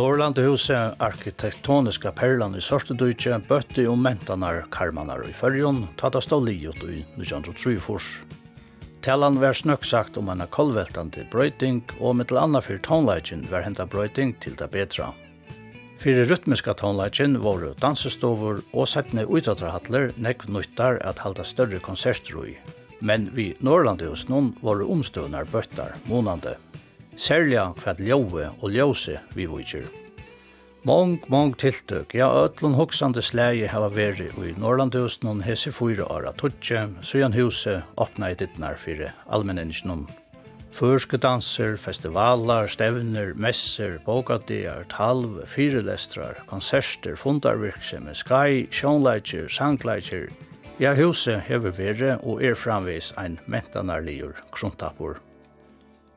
Norrland huset arkitektoniska perlan i Sørstedøytje bøtte og mentanar karmanar i fyrjon, tata stå liot i 1934. Talan var snøk sagt om en kolveltande brøyting, og mittel anna fyrir tonleitjen var henta brøyting til det betra. Fyrir rytmiska tonleitjen var dansestover og settne utrattarhattler nekk nyttar at halda større konserter i. Men vi Norrlandhus noen var omstøvnar bøttar månande særlig hva ljøve og ljøse vi vujtjer. Mång, mång tiltøk, ja, ötlun hoksande slægi hava veri i Norrlandhusen og hese fyra åra tutsi, søyan huset åpna i dittnar fyrir allmenninsknum. Førske danser, festivalar, stevner, messer, bokadier, talv, fyrelestrar, konserter, fundarvirksomhet, skai, sjånleitjer, sangleitjer. Ja, huset hever veri og er framvis ein mentanarligur krontappur.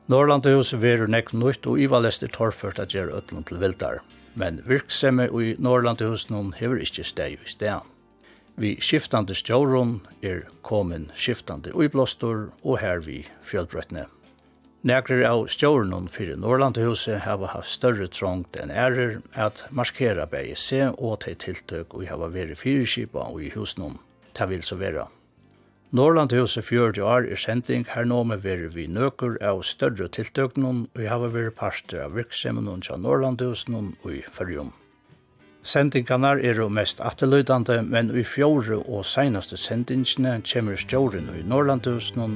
Norrlandahuset verur nekk nøyt og ivalest er torført at gjøre ötlund til vildar, men virksemme i Norrlandahuset noen hever ikkje steg i steg. Vi skiftande stjåron er komin skiftande uiblåstor og her vi fjallbrøttene. Nekrer av stjåronen fyrir hos hava haft større trångt enn ærer at markera BIC og teg tiltøk og hava veri fyrirskipa og i husnum. Ta vil så vera. Norrlandhuset 40 år er sending her nå med vi vi nøkur av større tiltøknum og jeg har vært parter av virksomheten og av Norrlandhusen og i fyrjum. Sendingarna er jo mest atterløydande, men i fjore og seinaste sendingene kommer stjåren i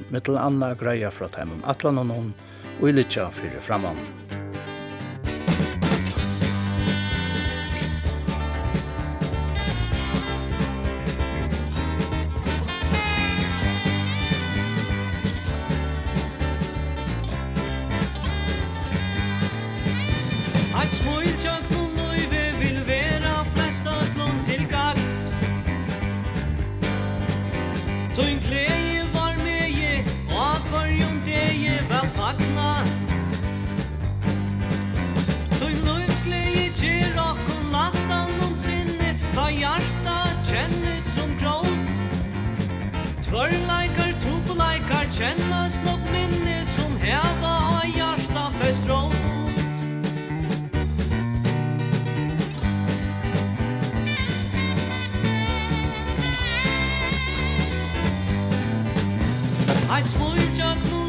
með til anna greia fra teimen atlanon og i litja fyrir framan. kjennes nok minne som heva av hjarta fest råd Eit smultjart no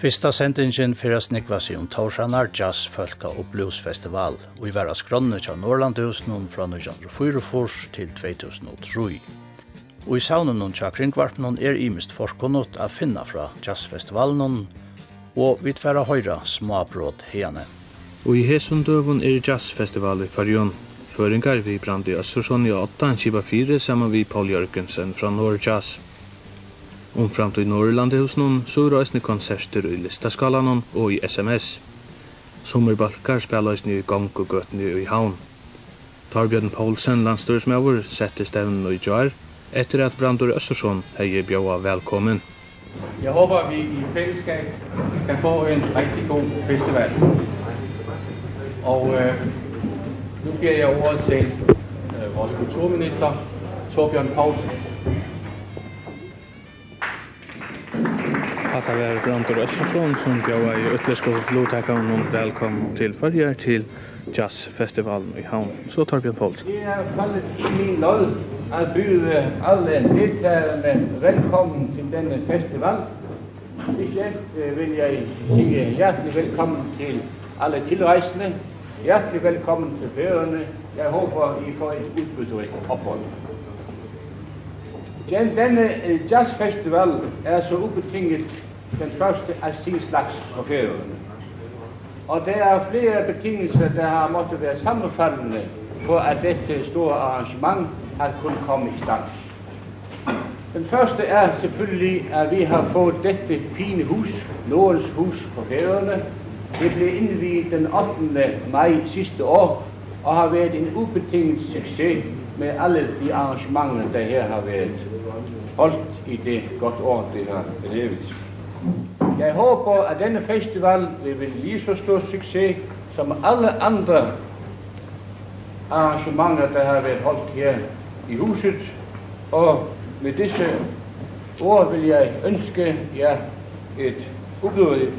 Fyrsta sendingen fyrir snikva sig om Torsanar Jazz, Folka og Blues Festival, og i vera skrønne tja Norrlandhusen fra 1944 til 2003. Og i saunen tja kringvarpen er imist forkunnot a finna fra jazzfestivalen, og vi tverra høyra smabrot hene. Og i hesum døvun er jazzfestival i Farjun. Føringar vi brandi Assursson i 8, Kiba 4, saman vi Paul Jørgensen fra Norr Jazz. Om hos noen, så er eisne konserter i listaskalanon og i SMS. Sommerbalkar spela eisne i gang og gøtni i havn. Torbjørn Poulsen, landstyrsmøver, sette stevnen i jar, etter at Brandur Østersson hei bjøa velkommen. Jeg håper vi i fællesskab kan få en rigtig god festival. Og øh, nu giver jeg ordet til øh, vores kulturminister, Torbjørn Poulsen. At det er Brandur Østersson som bjøver i Øtlesko Blodtakeren og velkommen til førjer til jazzfestivalen i Havn. Så tar Bjørn Poulsen. Det er fallet i min lov at byde alle deltagerne velkommen til denne festival. Spesielt vil jeg sige hjertelig velkommen til alle tilreisende. Hjertelig velkommen til førerne. Jeg håper I får et utbytterigt ophold. Den, denne jazzfestival er så ubetinget den første af sin slags på færøerne. Og der er flere betingelser, der har måttet være sammenfaldende for at dette store arrangement har kun komme i stand. Den første er selvfølgelig, at vi har fået dette fine hus, Nordens hus på færøerne. Det blev indviet den 8. maj sidste år, og har været en ubetinget succes med alle de arrangementer, der her har været holdt i det godt år, det har levet. Jeg håber, at denne festival vil være lige så stor succes som alle andre arrangementer, der har været holdt her i huset. Og med disse ord vil jeg ønske jer et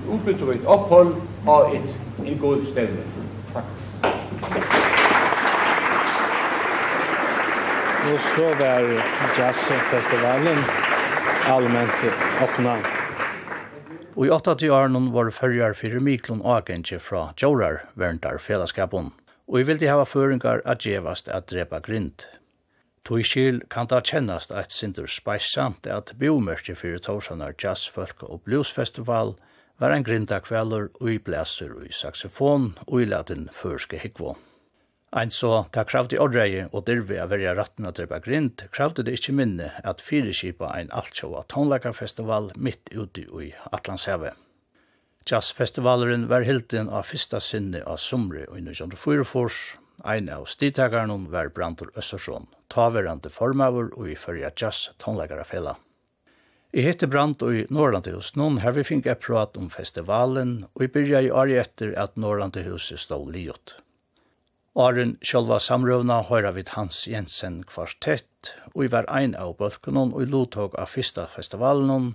ubedrøvet ophold og et, en god stemme. Tak. Og så var jazzfestivalen allmänt öppna. Og i 80 åren var det fyrjar fyrir Miklon Agentje fra Jorar, Verndar fellesskapen. Og jeg vildi hava føringar at gjevast at drepa grind. Tog skil kan da kjennast at sindur speisamt at biomerkje fyrir Torsanar Jazz, Folk og Bluesfestival var en grinda kvelder og i blæser og i saxofon og i latin førske hikvån. Ein så ta kravde ordreie og dirve av verja ratten av drepa grind, kravde det ikkje minne at fyrirskipa ein altsjåa tonlekarfestival mitt ute i Atlantshavet. Jazzfestivalen var hilden av fyrsta sinne av sumri og 1944, ein av stidtakaren var Brandur Østersson, taverande formavur og i fyrja jazz tonlekarafela. I hette Brand og i Norrlandehus, noen her vi fink et prat om festivalen, og i byrja i året etter at Norrlandehuset stod liot. Åren sjølva samrøvna høyra vid Hans Jensen kvartett, og i var ein av bølkunnen og i lotog av fyrsta festivalen,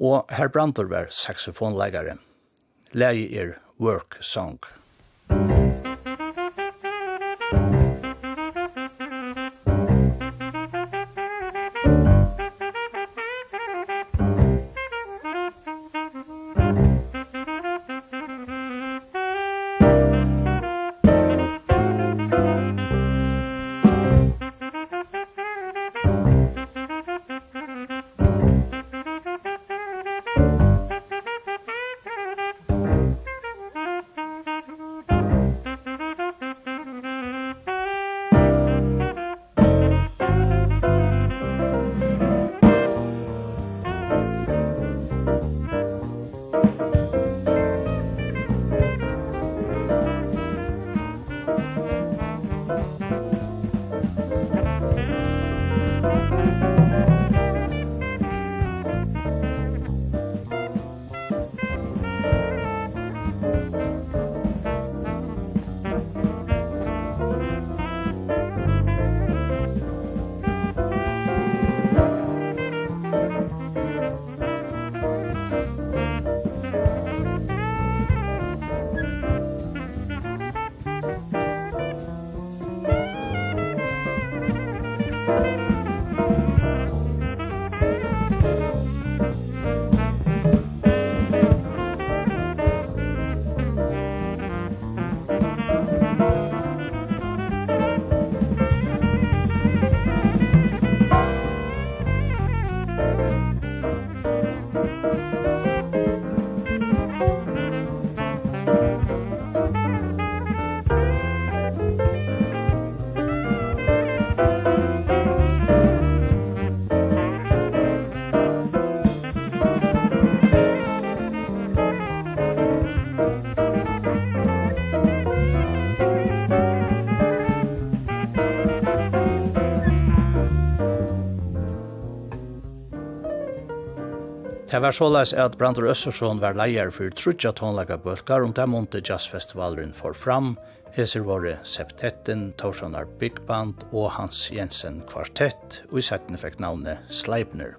og herr brantor var saxofonleggare. Leie er Work Song. Work Song. Det var såleis at Brandur Østersson var leier for trutja tonlaga bølgar om det månte jazzfestivalen for fram. Heser våre Septetten, Torsonar Big Band og Hans Jensen Kvartett, og i settene fikk navnet Sleipner.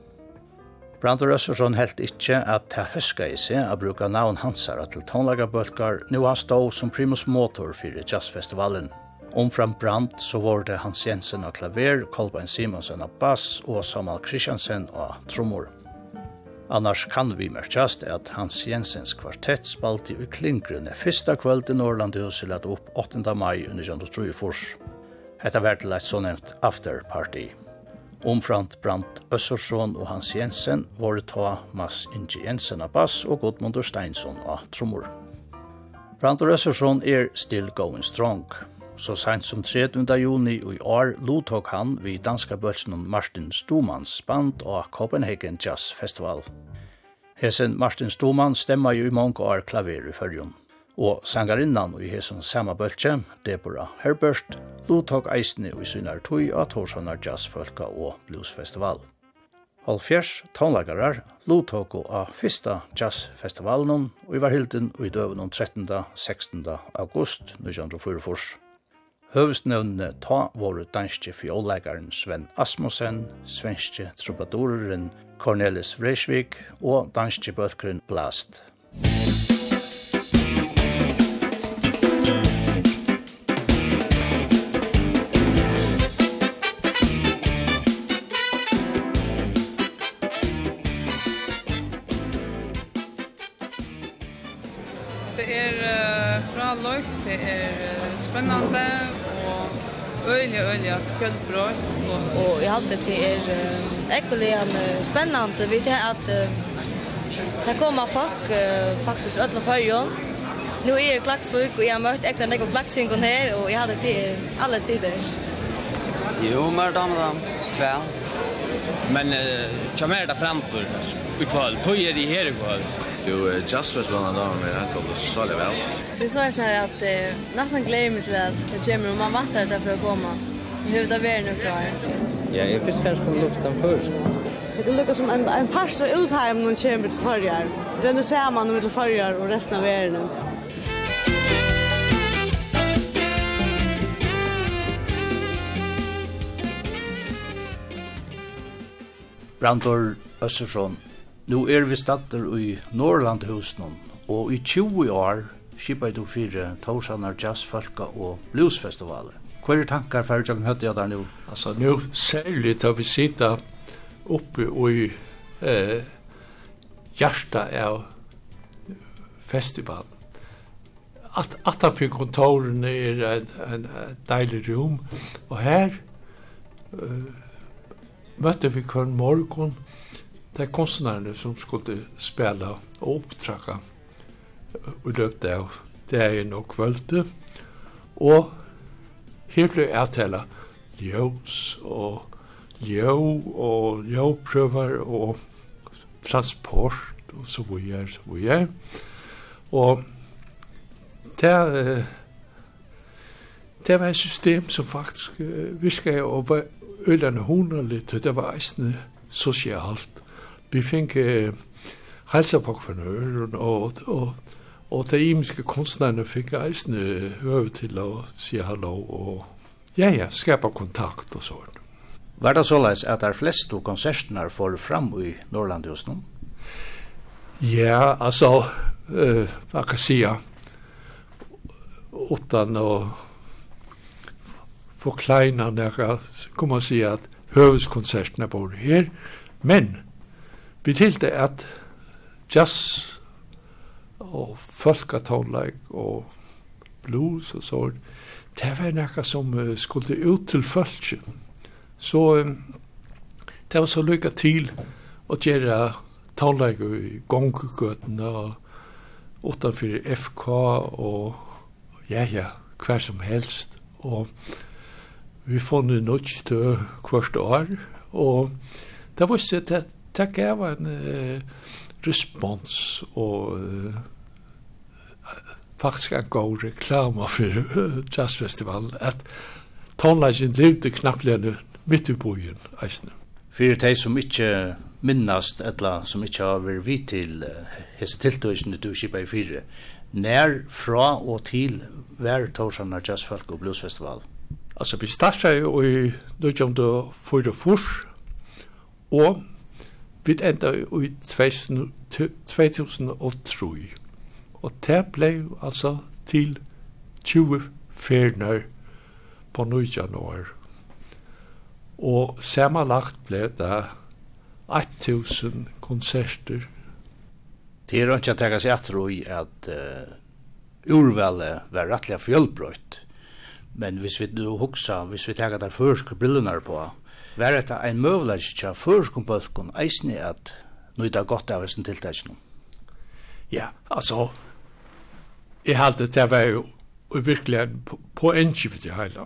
Brandur Østersson helt ikkje at det høska i seg å bruka navn hansara til tonlaga bølgar, nu han stå som primus motor for jazzfestivalen. Omfram Brandt så var det Hans Jensen av klaver, Kolbein Simonsen av bass og Samal Kristiansen av trommor. Annars kan vi merkjast at Hans Jensens kvartett spalte i Klingrene fyrsta kvöld i Norrlandehuset lett opp 8. mai 1934. Hetta var til eit after afterparty. Omframt Brant Øssersson og Hans Jensen var ta Mass Inge Jensen av bass og Godmundur Steinsson av trommor. Brant Øssersson er still going strong. Så sent som 30. juni i år lottok han vid danska bølsen Martin Stomans band og Copenhagen Jazz Festival. Hesen Martin Stoman stemma jo i mange år klaver i førjon. Og sangarinnan i hesen samme bølse, Deborah Herbert, lottok eisne i synar tui av Torsanar Jazzfolka og Blues Festival. Halvfjers tonlagarar lottok av fyrsta jazzfestivalen og i var hilden og i døven 13. 16. august 1944. Høvestnevnene ta våre danske fjolegaren Sven Asmussen, svenske trubadoreren Cornelis Vreeswijk og danske bøtkeren Blast. Det er uh, fra Løyk, det er uh, spennende, öliga, öliga fjällbrott. Och, och jag hade det är äckligen spännande. Vi vet att det kommer folk faktiskt ödla förrjön. Nu är det klaxvik och jag har mött äckligen äckligen klaxvingon här och jag hade det alla tider. Jo, mer damer dam. Väl. Men jag mer det framför i kväll. Tog är det här i kväll. Jo, jazzfestivalen där med helt det så det väl. Det så är snarare att eh, nästan glömmer mig till att det kommer och man väntar där för att komma. Hur då blir det nu klar? Ja, jag först kanske kommer luften först. Det lukkar som en, en parsar utheim här men kommer till förjar. Renner samman med till förjar och resten av världen. Brantor Össersson Nu er vi statter i Norrlandhusen, og i 20 år skipa du fire Torsanar Jazzfolka og Bluesfestivalet. Hva er tankar for Jørgen Høtti der nu? Altså, nu særlig tar vi sitta oppe i eh, hjarta av festivalen. At, atanfyr kontorene er en, en, en deilig rom, og her uh, møtte vi kvar morgon, det er konstnärerna som skulle spela og upptracka och löpte av dagen og kvölde og her ble jeg tala ljøs og ljø og ljøprøver og transport og så videre, så videre. Og det, det var et system som faktisk uh, virka og var øyne hunderligt, og det var eisende sosialt. Vi fick eh, hälsopokförnören og og og de imiske konstnärerna fick eisen över til å si hallo och ja, ja, skapa kontakt och sånt. Var det såleis at de fleste konsertene får fram i Norrlandhusen? No? Ja, altså, eh, hva kan jeg si, utan å forkleina nega, kan man si at høveskonsertene bor her, men Vi tilte at jazz og folkatonleik og blues og så, det var nekka som skulle ut til folket. Så um, det var så lykka til å gjøre tonleik i gonggøtene og utanfor FK og ja, ja, hver som helst. Og vi fann en nødt til hvert år, og det var sett at det gav en uh, respons og uh, faktisk en god reklama for jazzfestivalen at tonlagen levde knappligere mitt i bojen eisne. Fyrir teg som ikkje minnast, etla som ikkje har vært vidt til hese tiltøysene du kipa i fire, nær fra og til hver Torsanna Jazzfolk og Bluesfestival? Altså, vi starta jo i 1944, og Vi enda i 2003. Og det ble altså til 20 ferner på 9 januar. Og samanlagt ble det 1000 konserter. Det er ikke å tenke seg at i at uh, urvalet var rettelig fjølbrøyt. Men hvis vi nu hoksa, hvis vi tenker der først brillene på, Var det en møvleik tja førskum bølkun eisne at nå er det godt av sin tiltakene? Ja, altså, jeg halte det var jo virkelig en poengi for det hele.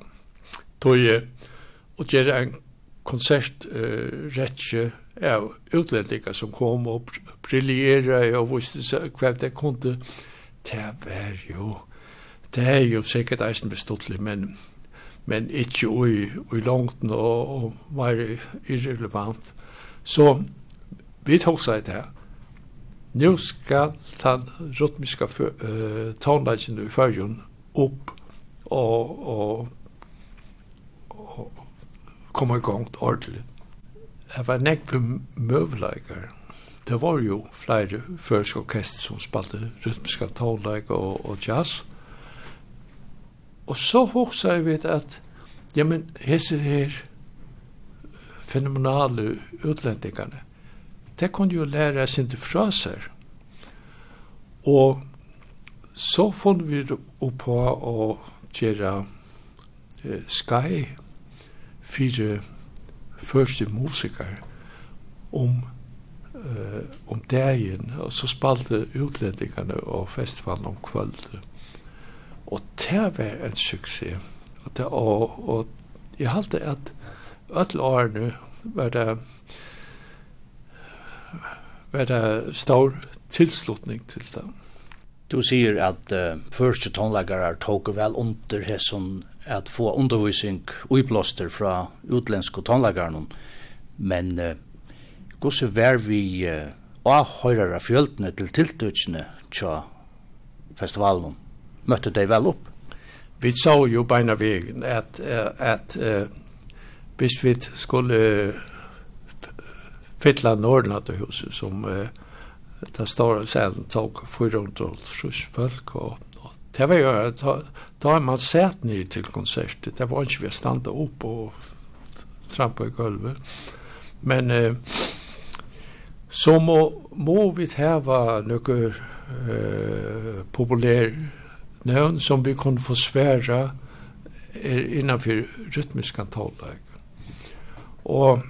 Tog jeg og gjøre en konsert uh, konsertretje av utlendingar som kom og briljera og visste seg hva det kunne. Det var jo, det er jo sikkert eisen beståttelig, men men ikke i, i langten og, og var irrelevant. Så vi tog seg det her. Nå skal den rytmiske uh, tonelagen i førjen opp og, og, og komme i gang ordentlig. Det var nekve møvleikere det var jo flere førsk orkester som spalte rytmiska tåleik og, og jazz, Og så hoksa jeg vet at, ja, men hese her fenomenale utlendingane, det kunne jo lære sin fraser. Og så funn vi opp på å gjøre eh, Sky fire første musikere om eh, om dagen, og så spalte utlendingene og festivalen om kvöldet. Og det var en suksess. Og, det, og, og jeg halte at alle årene var det var det stor tilslutning til det. Du sier at uh, første tonleggere tok vel under hesson at få undervisning uiblåster fra utländska tonlagere men uh, hvordan var vi uh, avhøyrere fjøltene til tiltøkene til festivalen? møtte de vel opp? Vi sa jo beina vegen at, at uh, hvis vi skulle fylla Norrlandet huset som uh, den stora selen tog 400 folk og Det var ju då då man sett ner till konsertet. Det var inte vi standa upp och trampa i golvet. Men eh, så må, må vi hava några eh, populär nøvn som vi kunne få svære er innanfor rytmisk antallag. Og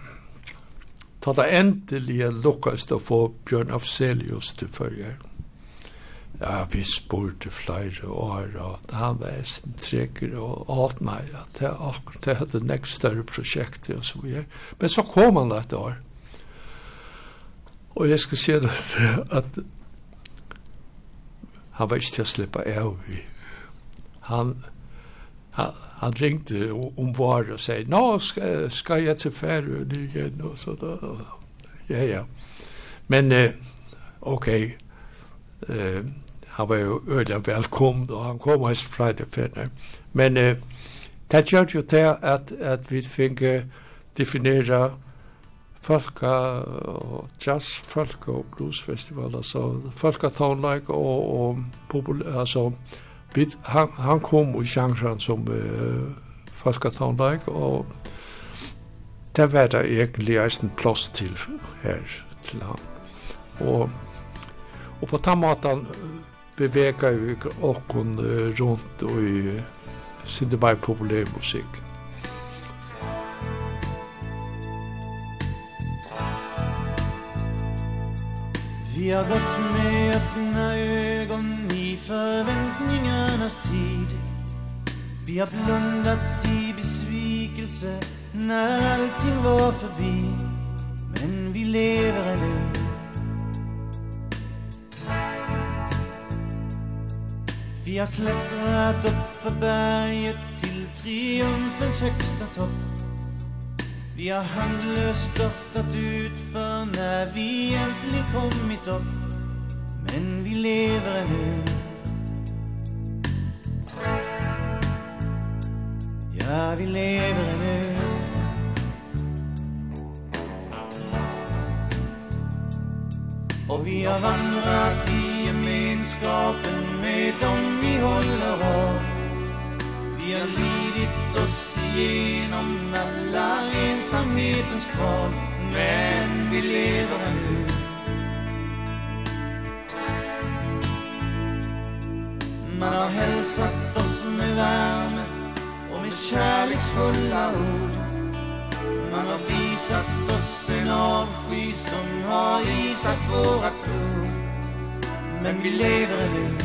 ta det endelige lukkast å få Bjørn Afselius til følger. Ja, vi spurte flere år, og han var en trekker, og at nei, at det akkurat det hadde nekst større prosjektet, og så videre. Men så kom han et år. Og jeg skal si at, at han var ikke til å slippe av i. Han, han, han ringte om var og sier, nå skal, skal jeg til Færøen igjen, og så da, ja, ja. Men, eh, ok, eh, han var jo øyla velkommen, og han kom hans fra det penne. Men, eh, det gjør jo til at, at vi fikk definere folka jazz folk og blues festivaler så folk har og og populær altså bit han han kom i genren som uh, folk har og der var der egentlig en plass til her til han. Og og på den måten beveger vi oss rundt og i sinne bare populær musikk. Vi har gått med öppna ögon i förväntningarnas tid. Vi har blundat i besvikelse när allting var förbi. Men vi lever ännu. Vi har klättrat upp för berget till triumfens högsta topp. Vi har handlöst störtat ut för som när vi äntligen kommit upp Men vi lever ännu Ja, vi lever ännu Och vi har vandrat i gemenskapen med dem vi håller av Vi har lidit oss igenom alla ensamhetens kval men vi lever nu. Man har hälsat oss med värme och med kärleksfulla ord. Man har visat oss en avsky som har isat vårat blod. Men vi lever nu.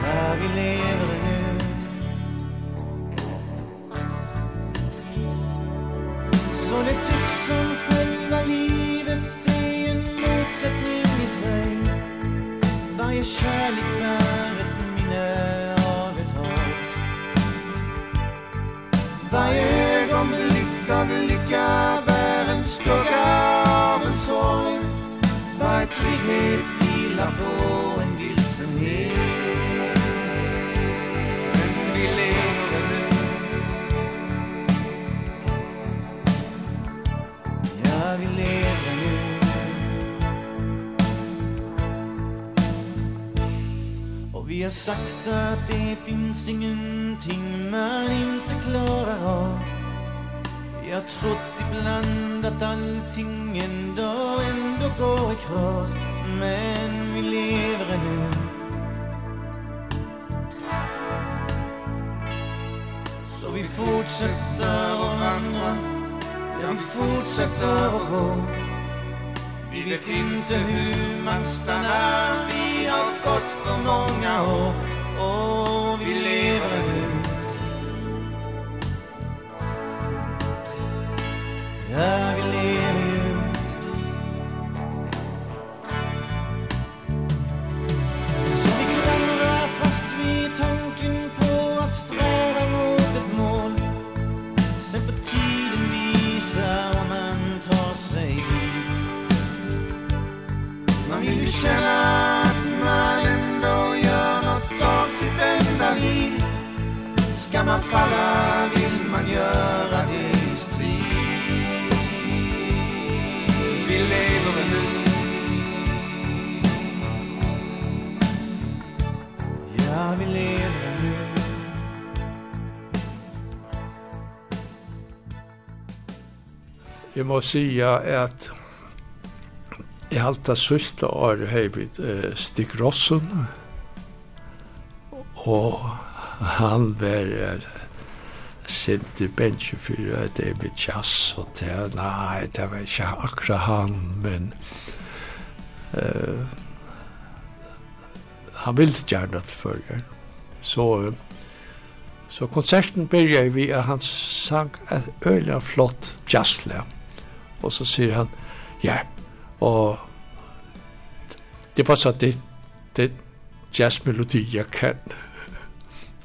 När vi lever gonna har sagt att det finns ingenting man inte klarar av. Jag trott ibland att allting ändå, ändå går i kras Men vi lever ännu Så vi fortsätter att vandra Ja, vi fortsätter att gå. Vi vet inte hur man stannar Vi har gått för många år. Och vi lever falla vill man göra det i strid. Vi lever nu. Ja, vi lever nu. Jag måste säga att Jeg halte sørste år har blitt eh, Stig Rossen, og han var Sinti Benji fyrir at det er med jazz og det, nei, det var ikke akkurat han, men uh, han ville gjerne til følger. Så, så konserten begynner vi at han sang et øyelig flott jazzle. Og så sier han, ja, og det var så det, det jazzmelodi jeg kan. Uh,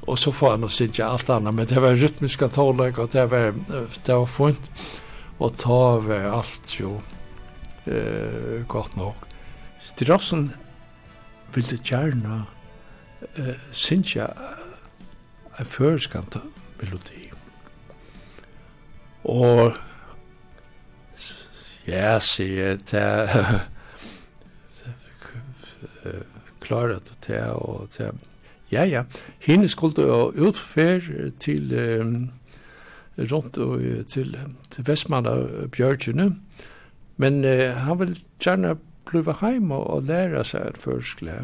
och så får han å synge alt annet, men det var rytmiska tålag och det var det var funnet, och ta var allt jo eh gott nog Strossen ville gjerne eh, synge en føreskant melodi och ja, se det klarat det och til, Ja, ja. Henne skulle jo utfær til um, rundt og til, til Vestmann og Bjørgjene, men uh, han vil gjerne blive hjemme og lære seg et førskle.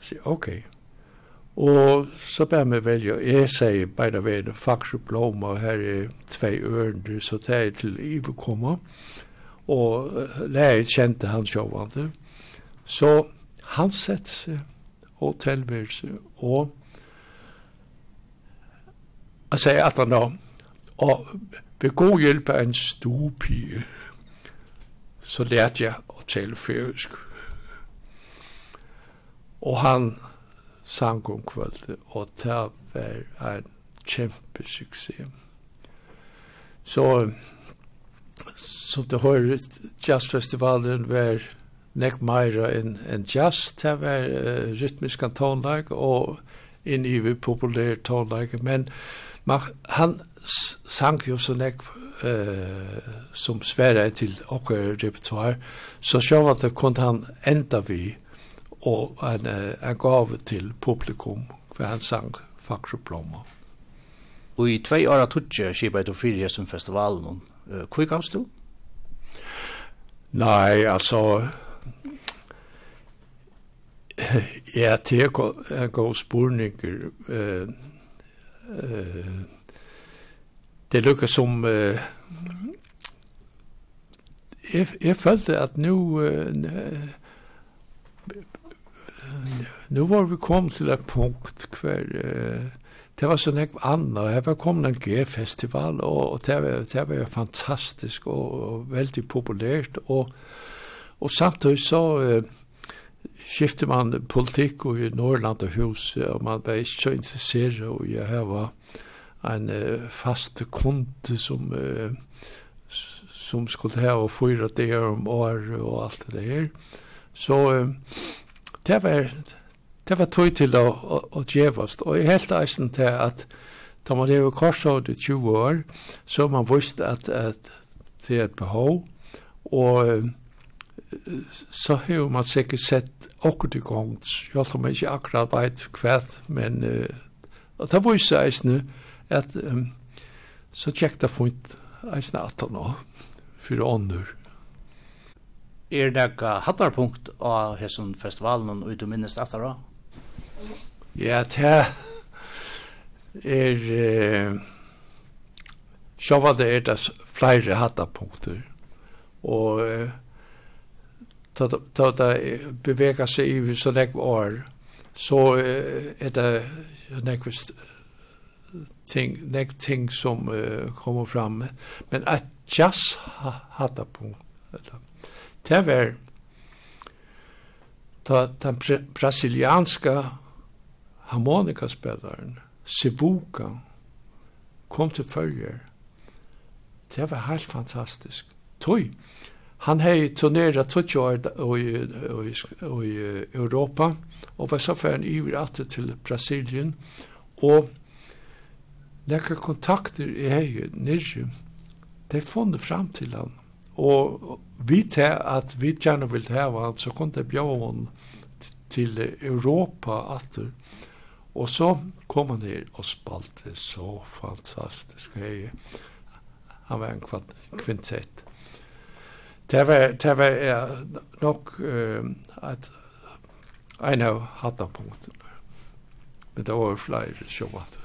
Så jeg, ok. Og så bør meg velge, jeg sier bare ved en fakse blom, og her er tve ørende, så det er til Ive kommer, og lærer kjente han sjåvande. Så han sette seg og tilværelse og jeg sier at han da og ved god hjelp av en stuepige, så lærte jeg å tale færøsk. Og han sang om kvöldet og det var en kjempe suksess Så som det har jazzfestivalen var nek meira enn en jazz, det var uh, rytmiska tonlag og inn i vi populær tonlag, men man, han sang jo så nek uh, som sverre til okker repertoire, så sjåv at det kunne han enda vi og en, uh, en gave til publikum for han sang Fakroplomma. Og i tvei åra tutsi skipa etter fyrir som festivalen, uh, hvor gavst du? Nei, altså, Ja, det er god spurninger. Eh, uh, det lukker som... Eh, jeg, jeg følte at nu... Eh, nu var vi kom til et punkt hver... Eh, det var så nekk anna, og var kommet en G-festival, og, og det, var, det var fantastisk og, og veldig populært, og, og samtidig så... Uh, skifte man politikk og i Norrland og hus, og man var ikke så interessert, og jeg har var en uh, fast kunde som, uh, som skulle ha og fyra dager om år og alt det her. Så uh, det var det var tog til å, å, å djevast, og jeg helt eisen til at da man lever korsåret i 20 år, så man visste at, at det er et behov, og så har man sikkert sett akkurat i gang, selv om man ikke akkurat vet hva, men uh, og det var jo eisne at um, så tjekk det funnet eisne at han nå, for ånder. Er det ikke hattarpunkt av hessen festivalen og du minnes det da? Ja, det er uh, sjåvalde er det flere hattarpunkter, og uh, ta ta bevega seg i så nek år så er det nek ting nek ting som uh, kommer fram. Men at jazz hata på det var ta den brasilianska harmonikaspelaren Sivuka kom til følger det var helt fantastisk. Tøy Han hei turnerat 20 år i, i Europa, og var så færen iver atter til Brasilien, og nekra kontakter i hei nirri, de funnet fram til han. Og vi til at vi gjerne vil heva han, så kom det bjau han til Europa atter. Og så kom han her og spalte så fantastisk hei. Han var en kvintett. Det var, det var ja, nok uh, at en av hattepunktene. Men det var flere sjåvatt.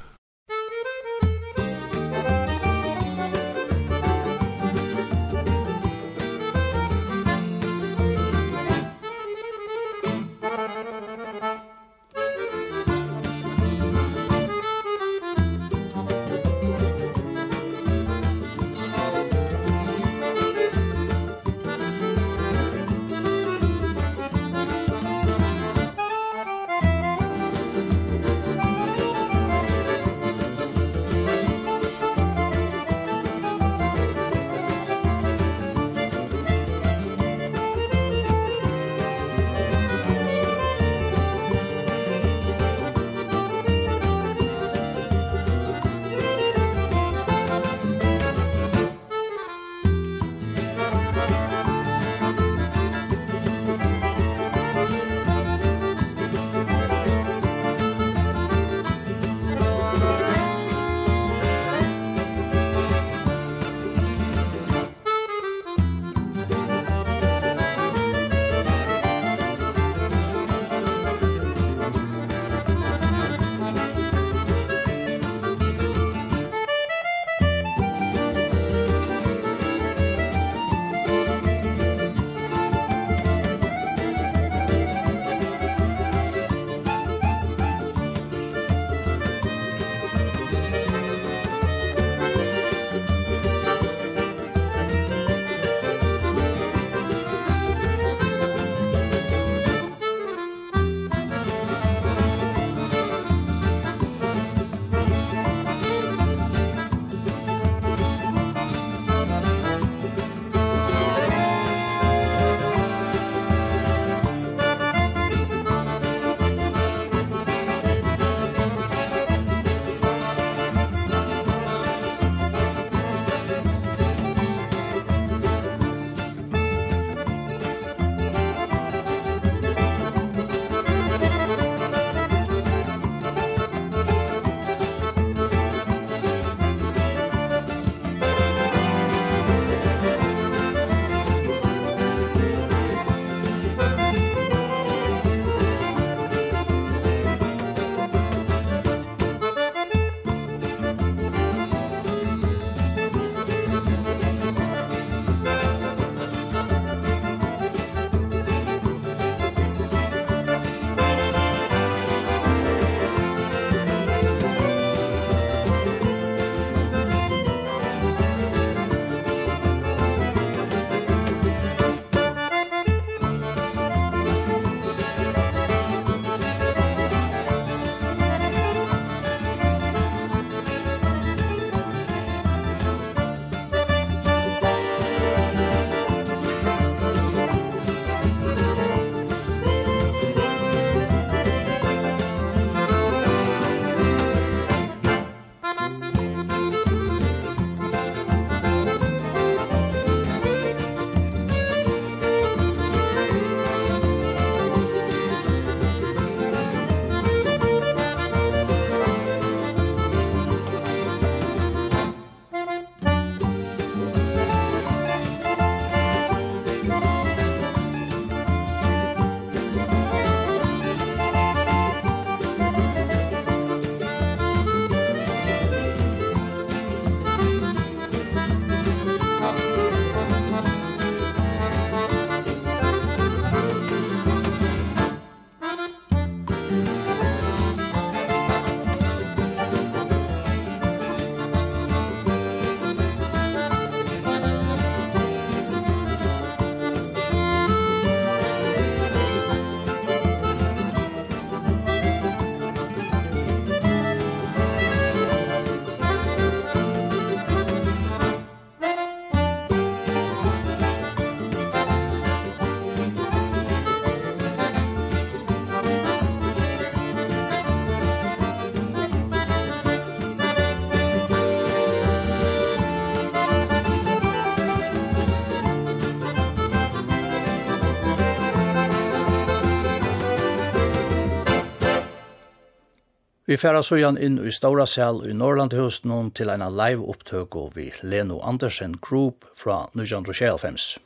Vi færa søgjan inn i Stora Sel i Norrlandhusen hon til eina live opptøko vi Leno Andersen Group fra 1925.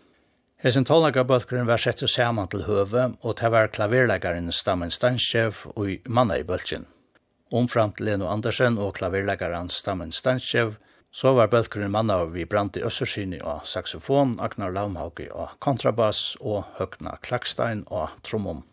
Hesen tonleikarbølgeren var sett saman til høve, og det var klaverleikaren Stammen Stansjev og i manna i bølgen. Omframt Leno Andersen og klaverleikaren Stammen Stanschev, så var bølgeren manna vi brant i Øssersyni og saxofon, Agnar Laumhauke og kontrabass og Høgna Klakstein og trommum.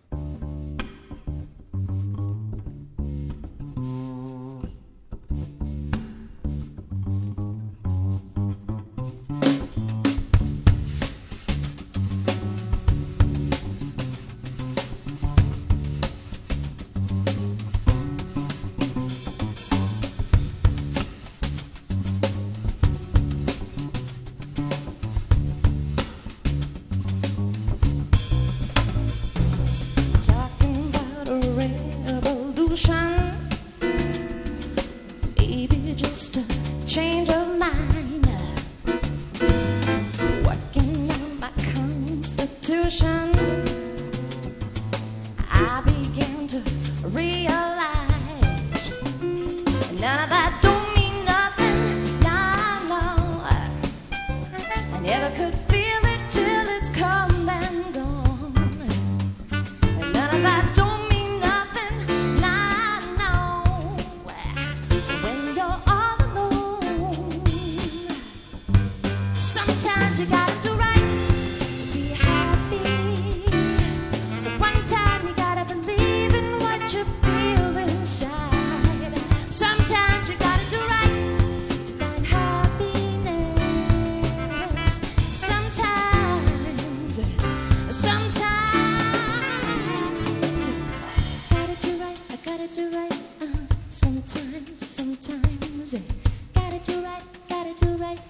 got it to right got it to right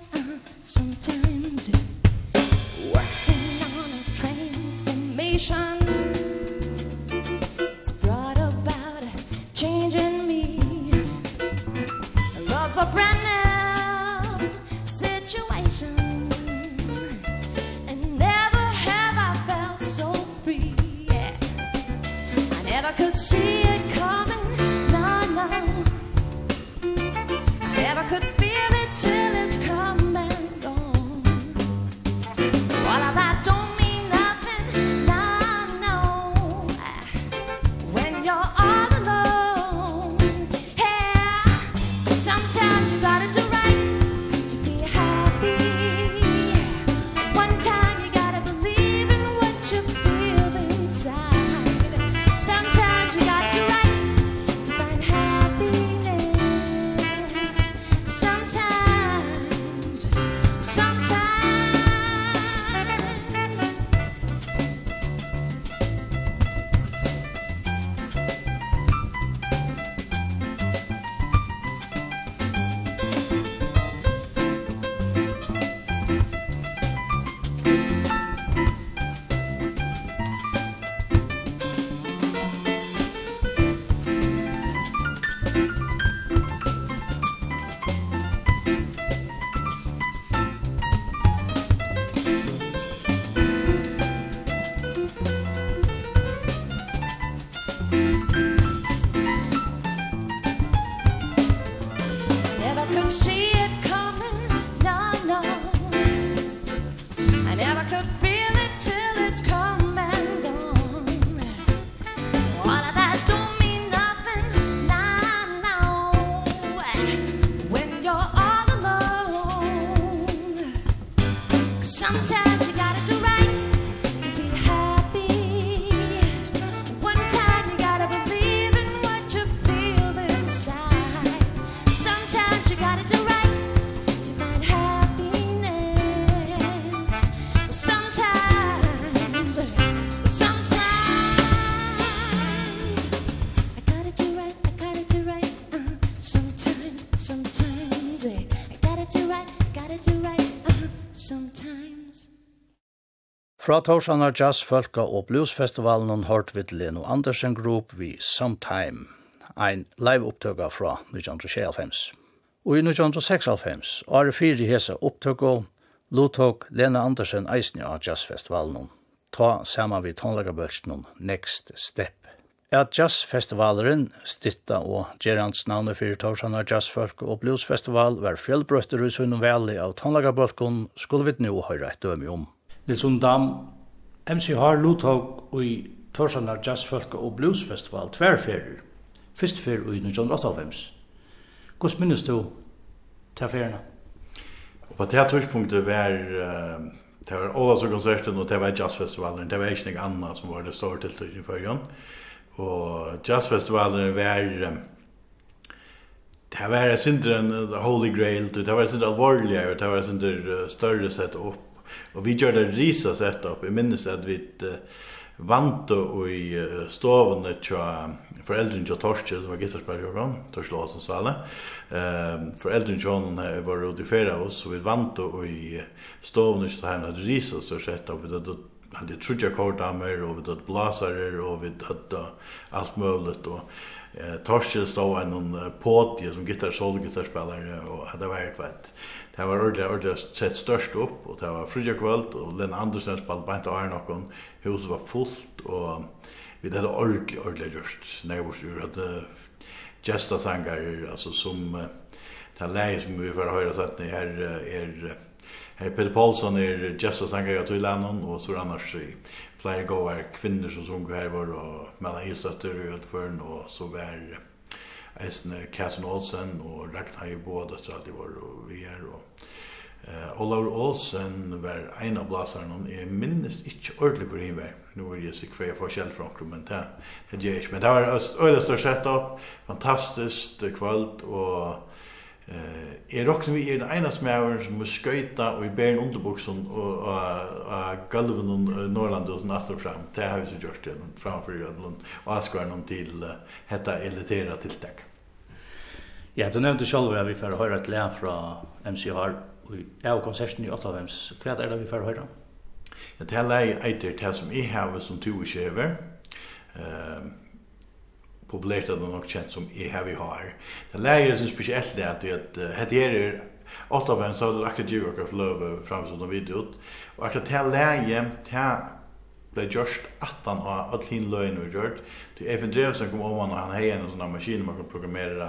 sometimes working on a transformation. Fra Torsanar Jazz Folka og Bluesfestivalen hørt vi til Leno Andersen Group vi Sometime, ein live opptøkka fra 1996. Og i og året fire hese opptøkka, lottok Lena Andersen eisne av jazzfestivalen. Ta saman vi tonlegabølsen Next Step at jazzfestivalen, Stitta og Gerants navne fyrir Torsanar Jazzfolk og Bluesfestival var fjellbrøtter i Sunnum Valley av Tonlagabølkon skulle vi nå høyre et døme om. Nilsson Dam, MC har Luthog og i Torsanar Jazzfolka og Bluesfestival tværferer. Fyrst fer i 1998. Hvordan minnes du til ferierna? På det her tørspunktet var uh, det var Ålandskonserten og det var Jazzfestivalen. Det var ikke noe annet som var det store tiltøkken i førgen. Og Jazzfestivalen var um, det var en sindre en Holy Grail, det var en sindre alvorligere, det var en sindre større sett opp Og vi gjør det risa sett opp. Jeg minnes at vi uh, vant og i uh, stovene tja föräldern tja Torske som var gitarrspelare jag kom, Torske Låsen Sala. Ehm föräldern tja hon var ute i fera oss så vi vant och i stoven tja henne hade risa så setup. Vi hade hade trudja kordamer och vi hade blasare och vi hade allt möjligt och eh Torske stod en någon potie som gitarr solgitarrspelare och det var ett det var ordentligt ordentligt sett störst upp och det var fria kvöld och Len Andersen spalt bant och Arnockon huset var fullt och vi hade ordentligt ordentligt gjort, när vi skulle gesta sangar, sangare alltså som det läge som vi får höra så att ni här är Här Peter Paulsson är gästa sangare i Tylanon och så annars flera gåvar kvinnor som sjunger här var och mellan Isötter och Ödförn och så var Eisne Katrin Olsen og Ragnar i båda så alltid var och vi är och Eh Olav Olsen var en av blasarna och jag minns inte ordentligt hur han var. Nu var jag så kvar för själv från klubben där. Det gör jag. Men det var öle sett setup, fantastiskt kvalt och eh jag rockade vi i den ena smären som sköta och i bären underboxen och och galven och Norrland och sånt efter fram. Det har vi så gjort det framför Ödlund och Askar någon till hetta elitera tilltag. Ja, du nevnte själv att vi får höra ett län från MCR i av konserten i 8-vems. Hva er det vi får høre? Ja, det er leie eiter det som jeg har som to og kjever. Uh, populært er det nok kjent som jeg har vi har. Det er leie som spesielt det at det at er Åtta så en det akkurat ju och flöv fram som de videot. Og akkurat det er leie det ble gjørst at han har alt hin løgn og gjørt. Det er Even Drevsen kom om han, og han heier en sånn maskin man kan programmere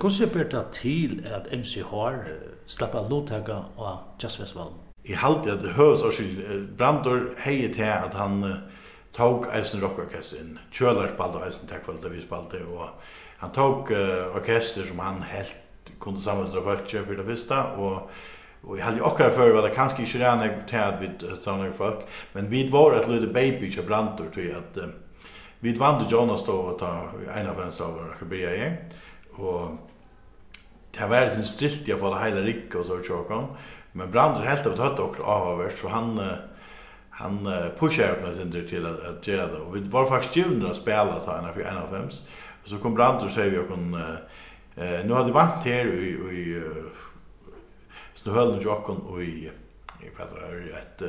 Hvordan er det til at MC MCH slapper lovtaga av jazzfestivalen? Jeg halte at høres også Brandor heier til at han tok eisen rockorkester inn. Kjølar spalte eisen til kvalitet vi spalte, og han tok uh, orkester som han helt kunde sammenstå folk for det første, og Og jeg hadde okkar før var det kanskje ikke rann jeg til at vi samlet folk, men vi var et lille baby ikke brantor til at um, vi vant til Jonas då og ta en av hans av og akkurat byrja og det var sin stilt jag får hela rikka och så tjockon men Brander helt av hött och avvärst så han han pushar upp sin inte till att, att göra det och vi var faktiskt givna att spela ta en för en av fems och så kom Brander och säger vi och eh, nu hade vant här i, i Snöhölden tjockon och i jag vet inte ett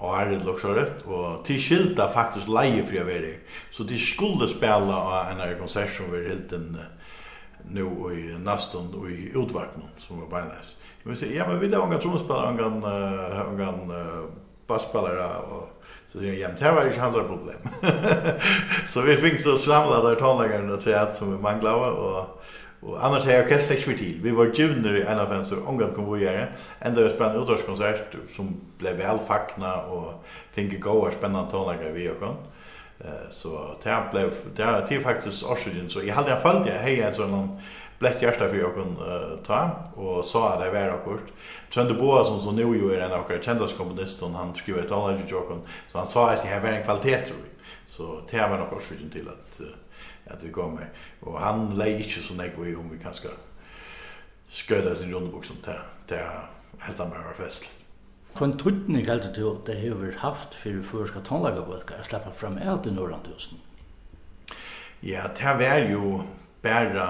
och är det också rätt och till skilda faktiskt leje för jag vet så de skulle spela en konsert som vi helt en uh, nu i nästan och i utvaktning som var beinäs. Jag vill säga, ja men vi där unga trumspelare, unga, unga uh, basspelare och så säger jag, det var inte hans problem. så vi fick så samla där tonläggaren och säga att som vi manglade och Och annars har orkester ikke til. Vi var junior i en av dem så omgått kom vi göra. Enda vi spennende en som blev väl og och gode goa spännande tonläggare vi og kom. Eh så det blev det det faktiskt Oxygen så jag hade fallit jag hej alltså någon blätt hjärta för jag kan ta och så är det varit kort. Trönde Boa som så nu ju är en av komponist och han skrev ett alla jokon så han sa att det här var en kvalitet tror jag. Så det var nog Oxygen till att att vi går med och han lei inte så nek vi om vi kanske sköda sin rundbok som det det helt annorlunda festligt. Kvann tutning heldur til det hefur haft fyrir førska tónleikabólkar að sleppa fram eit i Norrlandhusen. Ja, det var jo bæra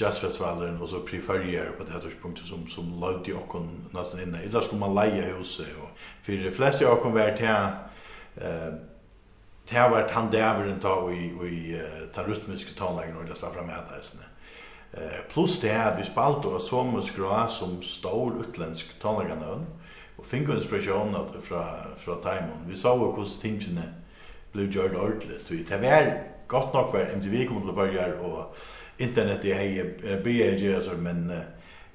jazzfestivalen og så preferier på det här tidspunktet som, som lovde okkon nästan inne. Illa skulle man leia huset og för de fleste okkon var til eh, det var tandæveren ta og i, og i ta rytmiske tónleikin og det slapp fram med eisne. Eh, plus det er at vi spalte og så muskra som stor utländsk tónleikanøvn och fick inspiration att från från Timon. Vi såg hur kost tingene blev gjort ordentligt. Så det var gott nog var MTV kom till varje och internet i hej BG alltså men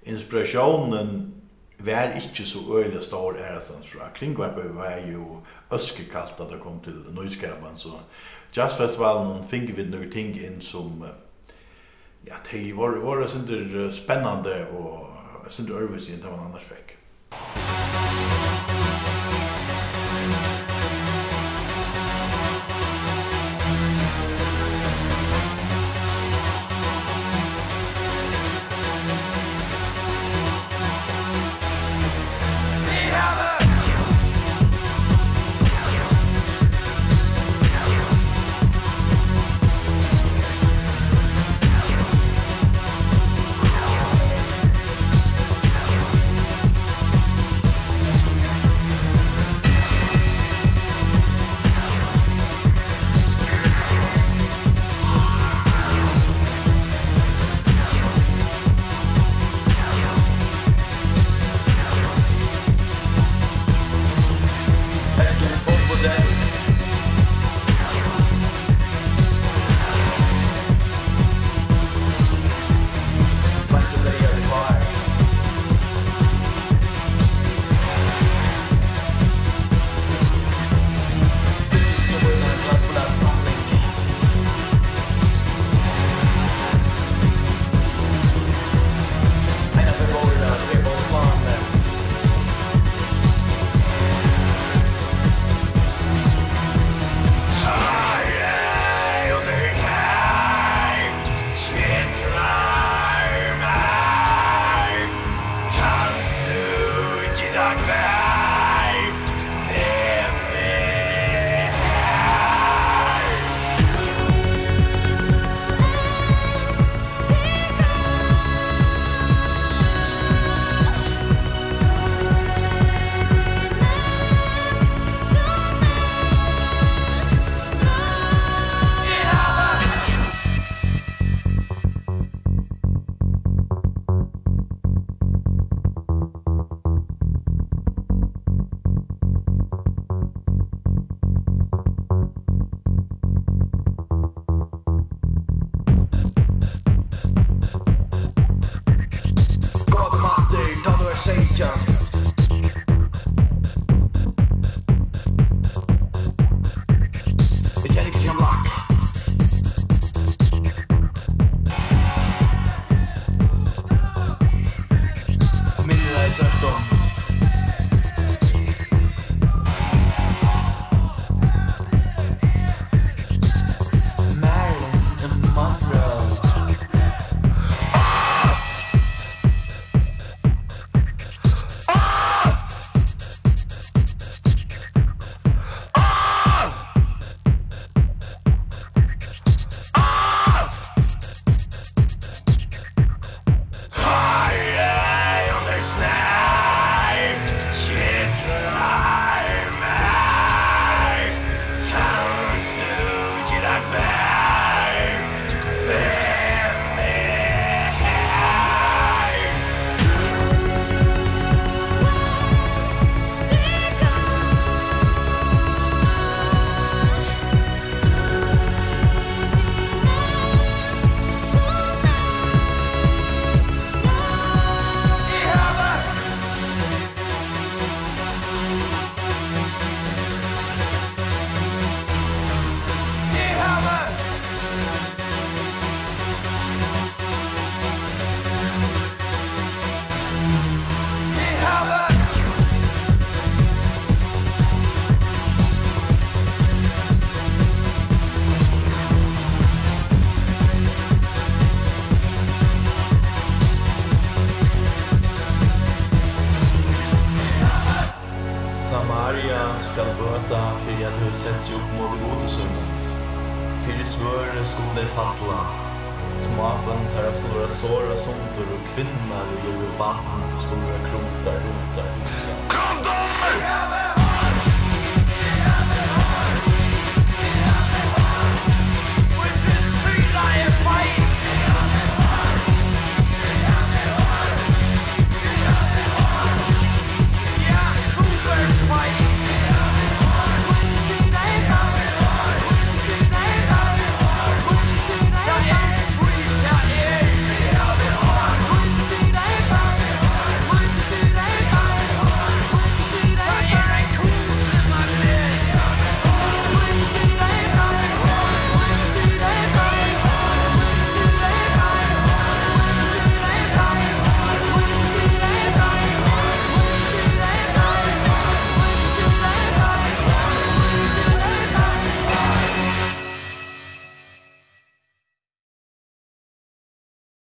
inspirationen var inte så öle stor är alltså så kring var var ju öskekallt att det kom till nyskapen så jazzfestivalen fick vi några ting in som ja det var var det inte spännande och sen det övervis inte vad annars fick.